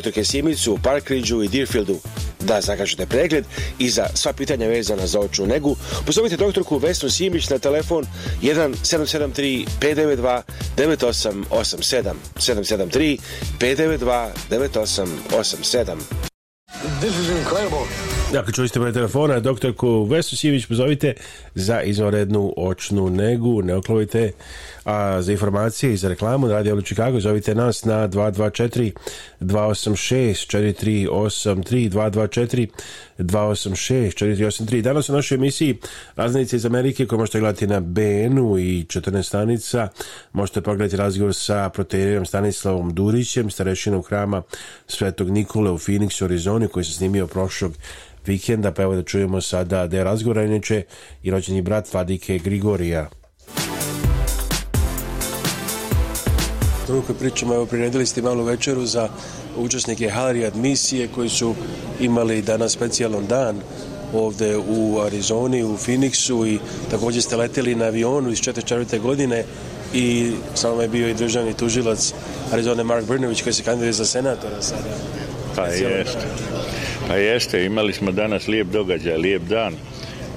dr. Kesimicu u Parkridgeu i Deerfieldu. Da zakažete pregled i za sva pitanja vezana za očnu negu, pozovite doktorku Vesnu Simić na telefon 1773 592 9887 773 592 9887 This Dakle, čuli ste broj telefona, doktorku Vesu Simić pozovite za izvanrednu očnu negu. Ne oklovite A za informacije i za reklamu na Radio Chicago zovite nas na 224 286 4383 224 286 4383. Danas u našoj emisiji raznice iz Amerike koje možete gledati na BN-u i 14 stanica. Možete pogledati razgovor sa proterijom Stanislavom Durićem, starešinom hrama Svetog Nikole u Phoenixu, Arizoni, koji se snimio prošlog vikenda, pa evo da čujemo sada deo razgovora, inače i rođeni brat Vadike Grigorija o pričamo, evo priredili ste malu večeru za učesnike Harijad misije koji su imali danas specijalan dan ovde u Arizoni, u Phoenixu i takođe ste leteli na avionu iz 44. godine i sa vama je bio i državni tužilac Arizone Mark Brnović koji se kandiduje za senatora sada. Pa jeste. Pa jeste, imali smo danas lijep događaj, lijep dan.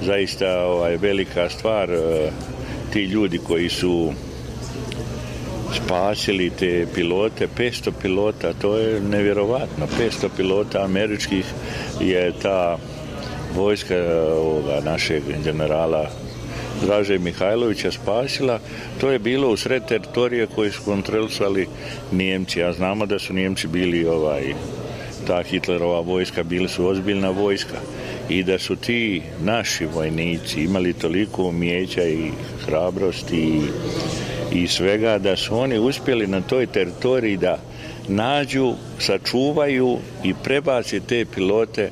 Zaista ovaj, velika stvar, eh, ti ljudi koji su spasili te pilote, 500 pilota, to je nevjerovatno, 500 pilota američkih je ta vojska ovoga našeg generala Draže Mihajlovića spasila, to je bilo u sred teritorije koje su kontrolisali Nijemci, a znamo da su Njemci bili ovaj, ta Hitlerova vojska, bili su ozbiljna vojska i da su ti naši vojnici imali toliko umjeća i hrabrosti i i svega, da su oni uspjeli na toj teritoriji da nađu, sačuvaju i prebace te pilote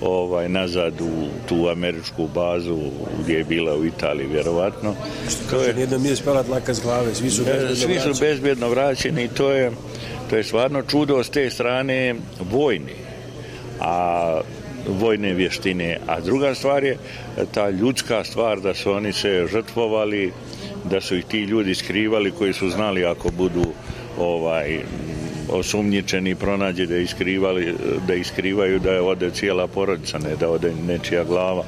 ovaj nazad u tu američku bazu gdje je bila u Italiji vjerovatno. Što to je jedno mi je spala dlaka s glave, svi su e, bezbjedno, svi su bezbjedno vraćeni i to je to je stvarno čudo s te strane vojni. A vojne vještine, a druga stvar je ta ljudska stvar da su oni se žrtvovali da su ih ti ljudi skrivali koji su znali ako budu ovaj osumnjičeni pronađe da iskrivali da iskrivaju da je ode cijela porodica ne da ode nečija glava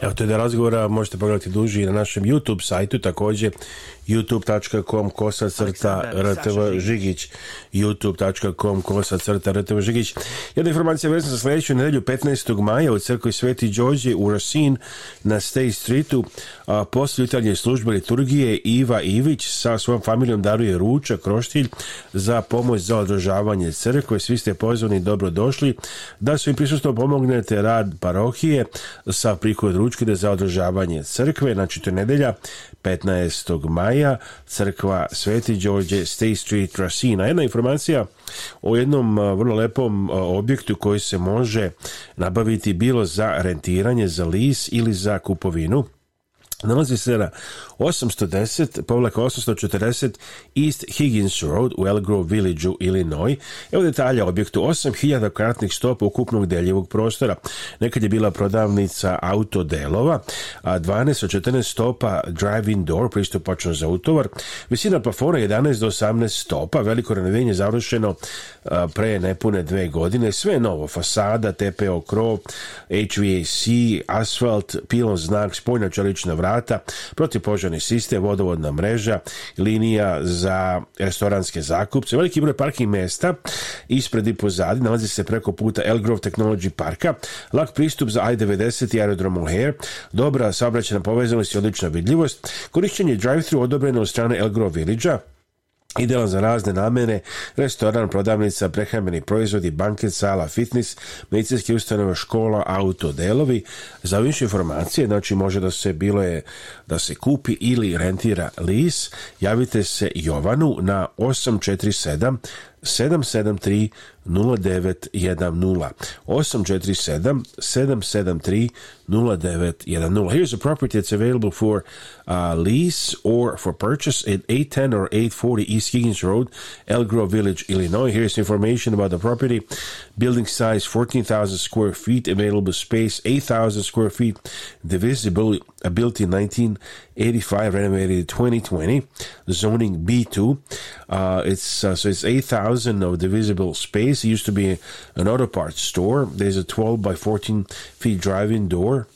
Evo to je da razgovora možete pogledati duži na našem YouTube sajtu takođe youtube.com kosa crta rtv žigić youtube.com kosa crta rtv žigić jedna informacija vezana za sledeću nedelju 15. maja u crkvi Sveti Đorđe u Rasin na State Streetu a posle jutarnje službe liturgije Iva Ivić sa svojom familijom daruje ruča kroštilj za pomoć za održavanje crkve svi ste pozvani dobrodošli da svim prisustvom pomognete rad parohije sa prihod ručkine za održavanje crkve znači to je nedelja 15. maja, crkva Sveti Đorđe, State Street, Rasina. Jedna informacija o jednom vrlo lepom objektu koji se može nabaviti bilo za rentiranje, za lis ili za kupovinu Nalazi se na 810, povlaka 840 East Higgins Road u Elgrove Village u Illinois. Evo detalja objektu, 8000 kvadratnih stopa ukupnog deljevog prostora. Nekad je bila prodavnica autodelova, a 12 od 14 stopa drive-in door, pristupačno za utovar. Visina plafona 11 do 18 stopa, veliko renoviranje završeno pre nepune dve godine. Sve novo, fasada, TPO krov, HVAC, asfalt, pilon znak, spojna čelična vrata, aparata, protipožarni sistem, vodovodna mreža, linija za restoranske zakupce, veliki broj parking mesta ispred i pozadi, nalazi se preko puta Elgrove Technology Parka, lak pristup za I-90 i aerodrom O'Hare, dobra saobraćena povezanost i odlična vidljivost, korišćenje drive-thru odobreno od strane Elgrove Village-a, Idealan za razne namene, restoran, prodavnica, prehrambeni proizvodi, banket, sala, fitness, medicinske ustanove, škola, auto, delovi. Za više informacije, znači može da se bilo je da se kupi ili rentira lis, javite se Jovanu na 847 773 0910 847 773 0910. Here's a property that's available for uh, lease or for purchase at 810 or 840 East Higgins Road, Elgro Grove Village, Illinois. Here's information about the property. Building size 14,000 square feet, available space 8,000 square feet, divisibility 1985, renovated 2020, zoning B2. Uh, it's uh, so it's 8,000 of divisible space place. It used to be an auto parts store. There's a 12 by 14 feet driving door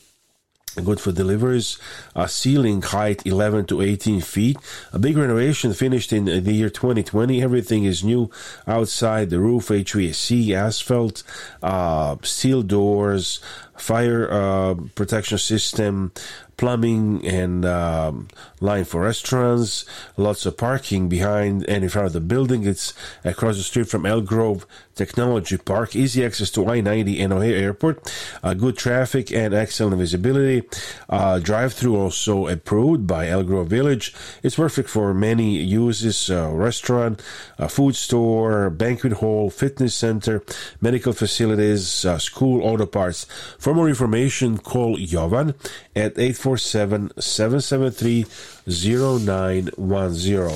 good for deliveries. A ceiling height 11 to 18 feet. A big renovation finished in the year 2020. Everything is new outside the roof, HVAC, asphalt, uh, steel doors, fire uh, protection system, plumbing, and um, line for restaurants. Lots of parking behind and in front of the building. It's across the street from Elk Grove Technology Park, easy access to I 90 and O'Hare Airport, uh, good traffic and excellent visibility. Uh, drive through also approved by Elgrove Village. It's perfect for many uses uh, restaurant, uh, food store, banquet hall, fitness center, medical facilities, uh, school, auto parts. For more information, call Jovan at 847 773 0910.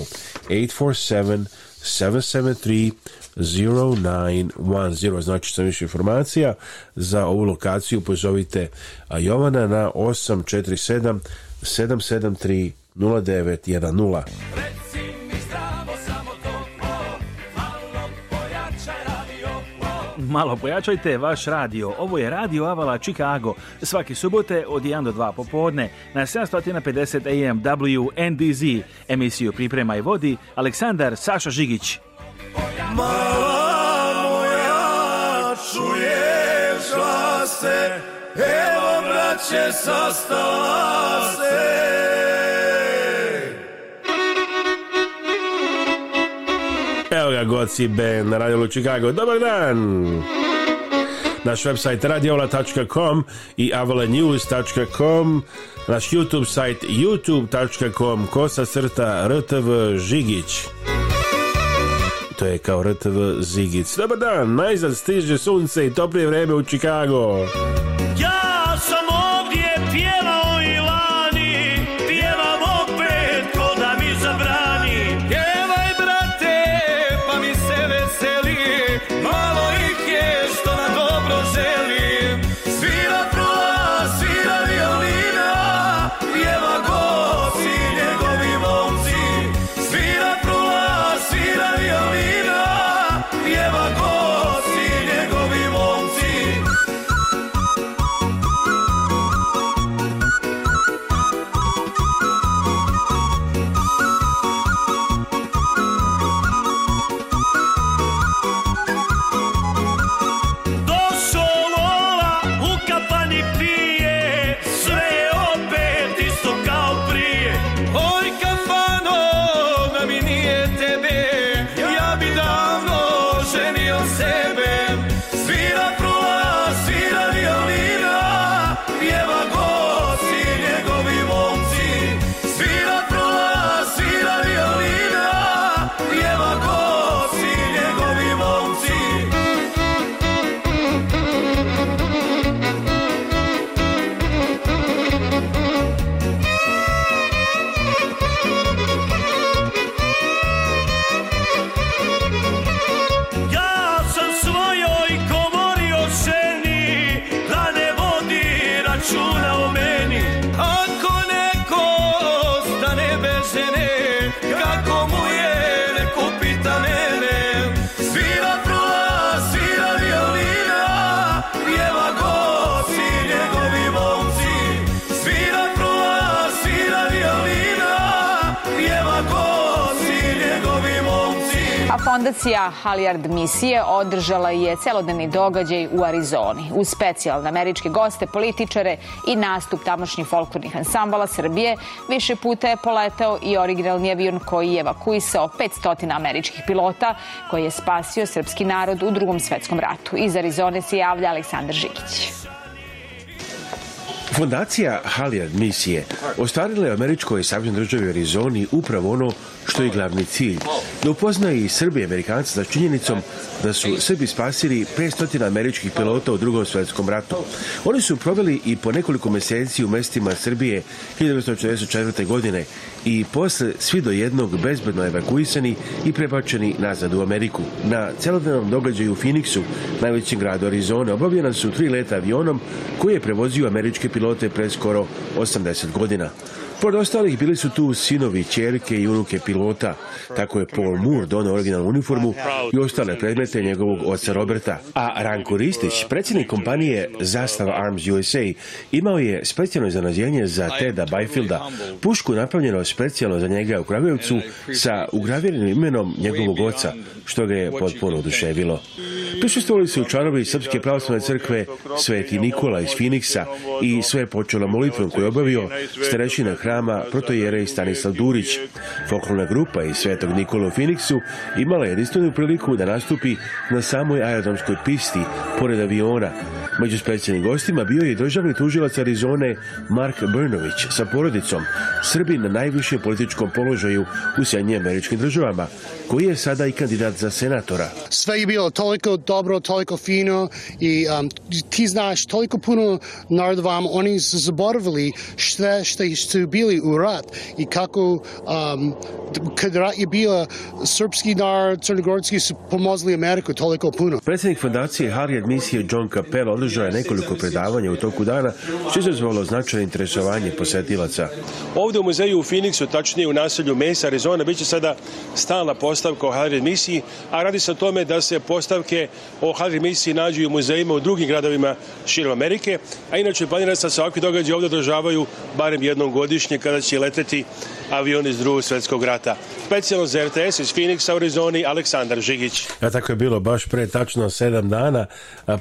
847 773 0910. Znači, sam više informacija za ovu lokaciju. Pozovite Jovana na 847 773 0910. Malo pojačajte vaš radio. Ovo je Radio Avala Chicago. Svaki subote od 1 do 2 popodne na 750 AM WNDZ. Emisiju priprema i vodi Aleksandar Saša Žigić. Mala moja, čuješ la se, evo braće sastala se. Evo ga Goci Ben na Radio Chicago. Dobar dan! Naš website radiola.com i avalanews.com Naš YouTube site youtube.com Kosa srta rtv žigić to je kao RTV Zigic. Dobar dan, najzad stiže sunce i toplije vreme u Čikagu. Organizacija Halyard misije održala je celodnevni događaj u Arizoni. U specijalne američke goste, političare i nastup tamošnjih folklornih ansambala Srbije više puta je poletao i originalni avion koji je evakuisao 500 američkih pilota koji je spasio srpski narod u drugom svetskom ratu. Iz Arizone se javlja Aleksandar Žikić. Fondacija Halyard misije ostvarila je američkoj savjetnoj državi Arizoni upravo ono što je glavni cilj. Da upozna i Srbi i Amerikanci za činjenicom da su Srbi spasili 500 američkih pilota u drugom svetskom ratu. Oni su proveli i po nekoliko meseci u mestima Srbije 1944. godine i posle svi do jednog bezbedno evakuisani i prebačeni nazad u Ameriku. Na celodnevnom događaju u Phoenixu, najvećem gradu Arizone, obavljena su tri leta avionom koji je prevozio američke pilote pre skoro 80 godina. Pored ostalih bili su tu sinovi, čerke i unuke pilota. Tako je Paul Moore donao originalnu uniformu i ostale predmete njegovog oca Roberta. A Ranko Ristić, predsjednik kompanije Zastava Arms USA, imao je specijalno iznenađenje za Teda Byfielda, pušku napravljeno specijalno za njega u Kragujevcu sa ugraviranim imenom njegovog oca, što ga je potpuno oduševilo. Prisustvovali su čarovi Srpske pravoslavne crkve Sveti Nikola iz Finiksa i sve je počelo molitvom koju je obavio starešina hrana hrama protojerej Stanislav Durić. Folklorna grupa iz Svetog Nikola u Finiksu imala jedinstvenu priliku da nastupi na samoj aerodromskoj pisti, pored aviona. Među specijalnim gostima bio je državni tužilac Arizone Mark Brnović sa porodicom, Srbi na najvišem političkom položaju u Sjednje američkim državama, koji je sada i kandidat za senatora. Sve je bilo toliko dobro, toliko fino i um, ti znaš, toliko puno narod vam, oni su zaboravili šta, šta su bili u rat i kako um, kad rat je bila, srpski narod, crnogorski su pomozli Ameriku toliko puno. Predsednik fondacije Harriet misije John Capel održao je nekoliko predavanja u toku dana, što je zazvalo značajno interesovanje posetilaca. Ovde u muzeju u Phoenixu, tačnije u naselju Mesa, Arizona, biće sada stalna postavlja postavka o Hadrid misiji, a radi se o tome da se postavke o Hadrid misiji nađu i u muzejima u drugim gradovima širom Amerike, a inače planira se da se ovakvi događaje ovde održavaju barem jednom godišnje kada će leteti avion iz drugog svetskog rata. Specijalno za RTS iz Phoenixa, u Arizoni, Aleksandar Žigić. A tako je bilo baš pre tačno sedam dana.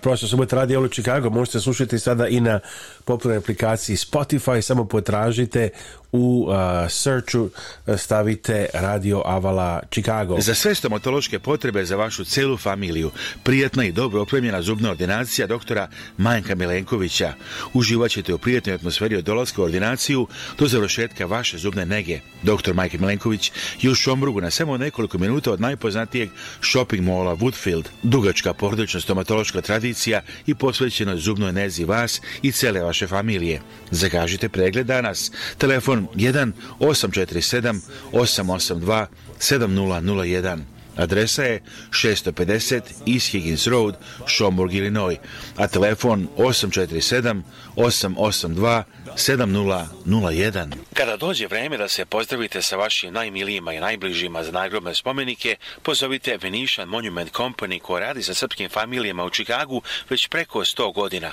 Prošle subote radi u Chicago. Možete slušati sada i na popularnoj aplikaciji Spotify. Samo potražite u uh, searchu uh, stavite Radio Avala Chicago. Za sve stomatološke potrebe za vašu celu familiju, prijatna i dobro opremljena zubna ordinacija doktora Manjka Milenkovića. Uživaćete u prijatnoj atmosferi od dolaska u ordinaciju do završetka vaše zubne nege. Doktor Majke Milenković je u Šombrugu na samo nekoliko minuta od najpoznatijeg shopping mola Woodfield. Dugačka porodična stomatološka tradicija i posvećena zubnoj nezi vas i cele vaše familije. Zagažite pregled danas. Telefon 1 847 882 7001. Adresa je 650 East Higgins Road, Schaumburg, Illinois, a telefon 847-882-7001. Kada dođe vreme da se pozdravite sa vašim najmilijima i najbližima za nagrobne spomenike, pozovite Venetian Monument Company koja radi sa srpskim familijama u Čikagu već preko 100 godina.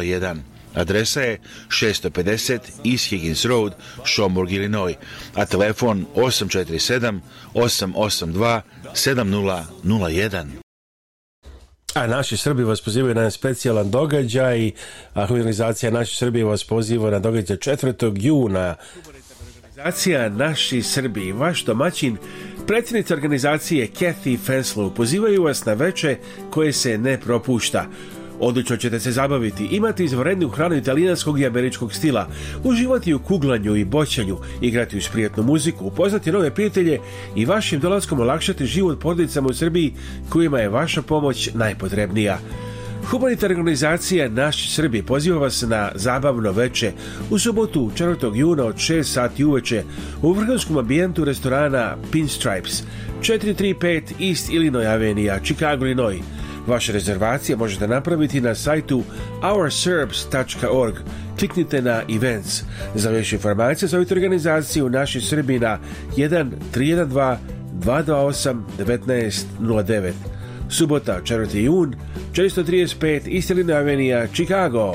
001. Adresa je 650 East Higgins Road, Schaumburg, Illinois, a telefon 847 882 7001. A naši Srbi vas pozivaju na specijalan događaj, a organizacija Naši Srbi vas poziva na događaj 4. juna. Organizacija Naši Srbi, vaš domaćin, predsjednica organizacije Kathy Fenslow pozivaju vas na veče koje se ne propušta. Odlično ćete se zabaviti, imati izvrednu hranu italijanskog i američkog stila, uživati u kuglanju i boćanju, igrati uz prijetnu muziku, upoznati nove prijatelje i vašim dolaskom olakšati život porodicama u Srbiji kojima je vaša pomoć najpotrebnija. Humanitarna organizacija Naši Srbi poziva vas na zabavno veče u subotu 4. juna od 6 sati uveče u vrhunskom ambijentu restorana Pinstripes 435 East Illinois Avenue, Chicago, Illinois. Vaše rezervacije možete napraviti na sajtu ourserbs.org. Kliknite na events. Za više informacije zovite organizaciju Naši Srbi na 1 1909. Subota, 4. jun, 435 Istelina Avenija, Chicago.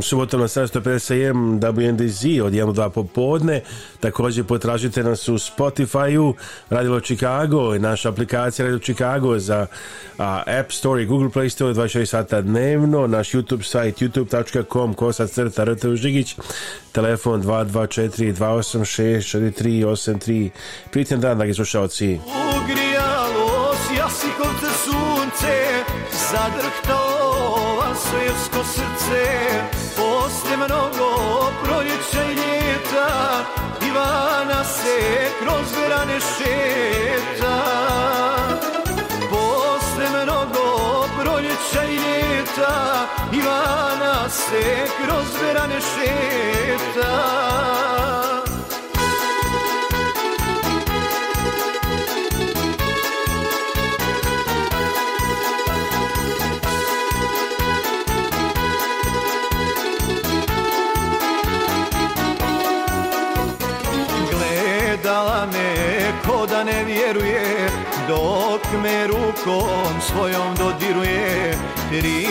u subotu na 750am WNDZ od 1 do 2 popodne. Također potražite nas u Spotify-u, Radio Chicago i naša aplikacija Radio Chicago za a, App Store i Google Play Store 26 sata dnevno. Naš YouTube sajt youtube.com kosa crta RTV Žigić telefon 224 286 4383 Pritan dan, dragi slušalci. Ugrijalo s si te sunce, zadrhtalo vas srce se mnogo proljeća i ljeta Ivana se kroz verane šeta Posle mnogo proljeća i ljeta Ivana se kroz verane šeta me rukom svojom dodiruje Tri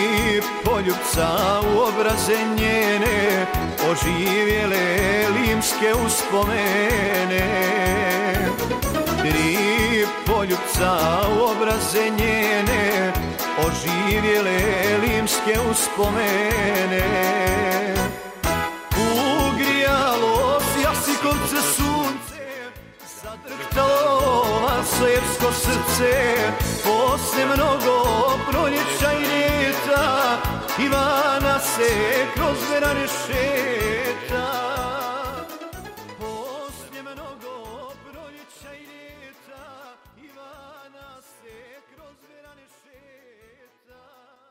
poljubca u obraze njene Oživjele limske uspomene Tri poljubca u obraze njene Oživjele limske uspomene Ugrijalo jasnikovce su stala srpsko srce Posle mnogo proljeća i ljeta Ivana se kroz verane šeta